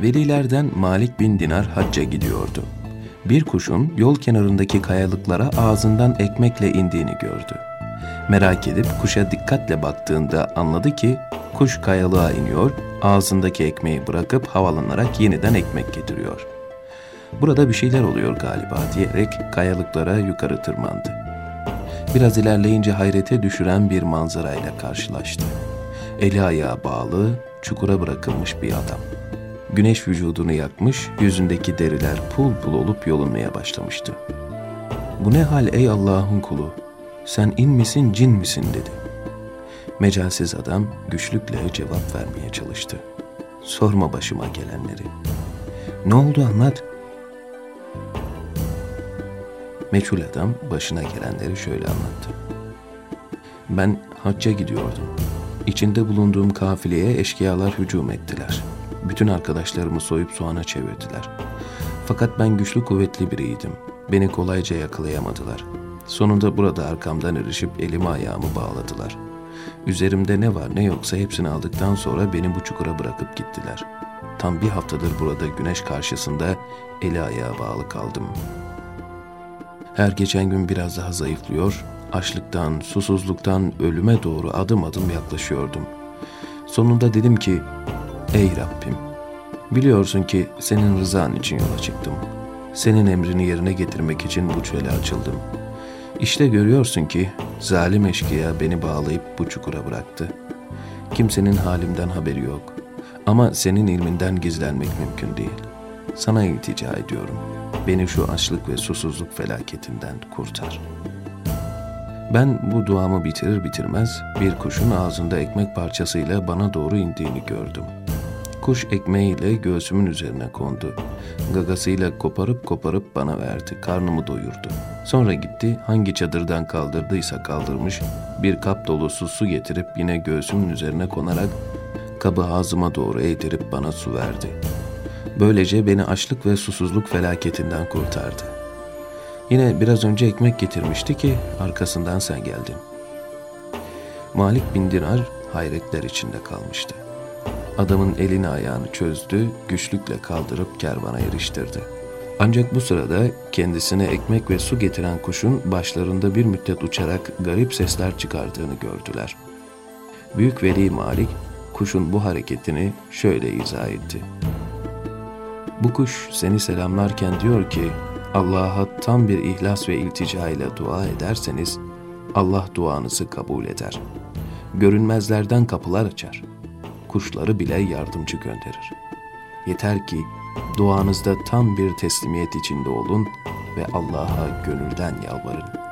Velilerden Malik bin Dinar hacca gidiyordu. Bir kuşun yol kenarındaki kayalıklara ağzından ekmekle indiğini gördü. Merak edip kuşa dikkatle baktığında anladı ki kuş kayalığa iniyor, ağzındaki ekmeği bırakıp havalanarak yeniden ekmek getiriyor. Burada bir şeyler oluyor galiba diyerek kayalıklara yukarı tırmandı. Biraz ilerleyince hayrete düşüren bir manzarayla karşılaştı. Eli ayağı bağlı, çukura bırakılmış bir adam. Güneş vücudunu yakmış, yüzündeki deriler pul pul olup yolunmaya başlamıştı. Bu ne hal ey Allah'ın kulu? Sen in misin cin misin dedi. Mecalsiz adam güçlükle cevap vermeye çalıştı. Sorma başıma gelenleri. Ne oldu anlat. Meçhul adam başına gelenleri şöyle anlattı. Ben hacca gidiyordum. İçinde bulunduğum kafileye eşkıyalar hücum ettiler. Bütün arkadaşlarımı soyup soğana çevirdiler. Fakat ben güçlü kuvvetli biriydim. Beni kolayca yakalayamadılar. Sonunda burada arkamdan erişip elimi ayağımı bağladılar. Üzerimde ne var ne yoksa hepsini aldıktan sonra beni bu çukura bırakıp gittiler. Tam bir haftadır burada güneş karşısında eli ayağı bağlı kaldım. Her geçen gün biraz daha zayıflıyor, açlıktan, susuzluktan ölüme doğru adım adım yaklaşıyordum. Sonunda dedim ki, ey Rabbim, biliyorsun ki senin rızan için yola çıktım. Senin emrini yerine getirmek için bu çöle açıldım. İşte görüyorsun ki zalim eşkıya beni bağlayıp bu çukura bıraktı. Kimsenin halimden haberi yok. Ama senin ilminden gizlenmek mümkün değil. Sana iltica ediyorum. Beni şu açlık ve susuzluk felaketinden kurtar.'' Ben bu duamı bitirir bitirmez bir kuşun ağzında ekmek parçasıyla bana doğru indiğini gördüm. Kuş ekmeğiyle göğsümün üzerine kondu. Gagasıyla koparıp koparıp bana verdi. Karnımı doyurdu. Sonra gitti hangi çadırdan kaldırdıysa kaldırmış bir kap dolusu su getirip yine göğsümün üzerine konarak kabı ağzıma doğru eğdirip bana su verdi. Böylece beni açlık ve susuzluk felaketinden kurtardı. Yine biraz önce ekmek getirmişti ki arkasından sen geldin. Malik bin Dinar hayretler içinde kalmıştı. Adamın elini ayağını çözdü, güçlükle kaldırıp kervana eriştirdi. Ancak bu sırada kendisine ekmek ve su getiren kuşun başlarında bir müddet uçarak garip sesler çıkardığını gördüler. Büyük Veli Malik kuşun bu hareketini şöyle izah etti. Bu kuş seni selamlarken diyor ki Allah'a tam bir ihlas ve iltica ile dua ederseniz Allah duanızı kabul eder. Görünmezlerden kapılar açar. Kuşları bile yardımcı gönderir. Yeter ki duanızda tam bir teslimiyet içinde olun ve Allah'a gönülden yalvarın.''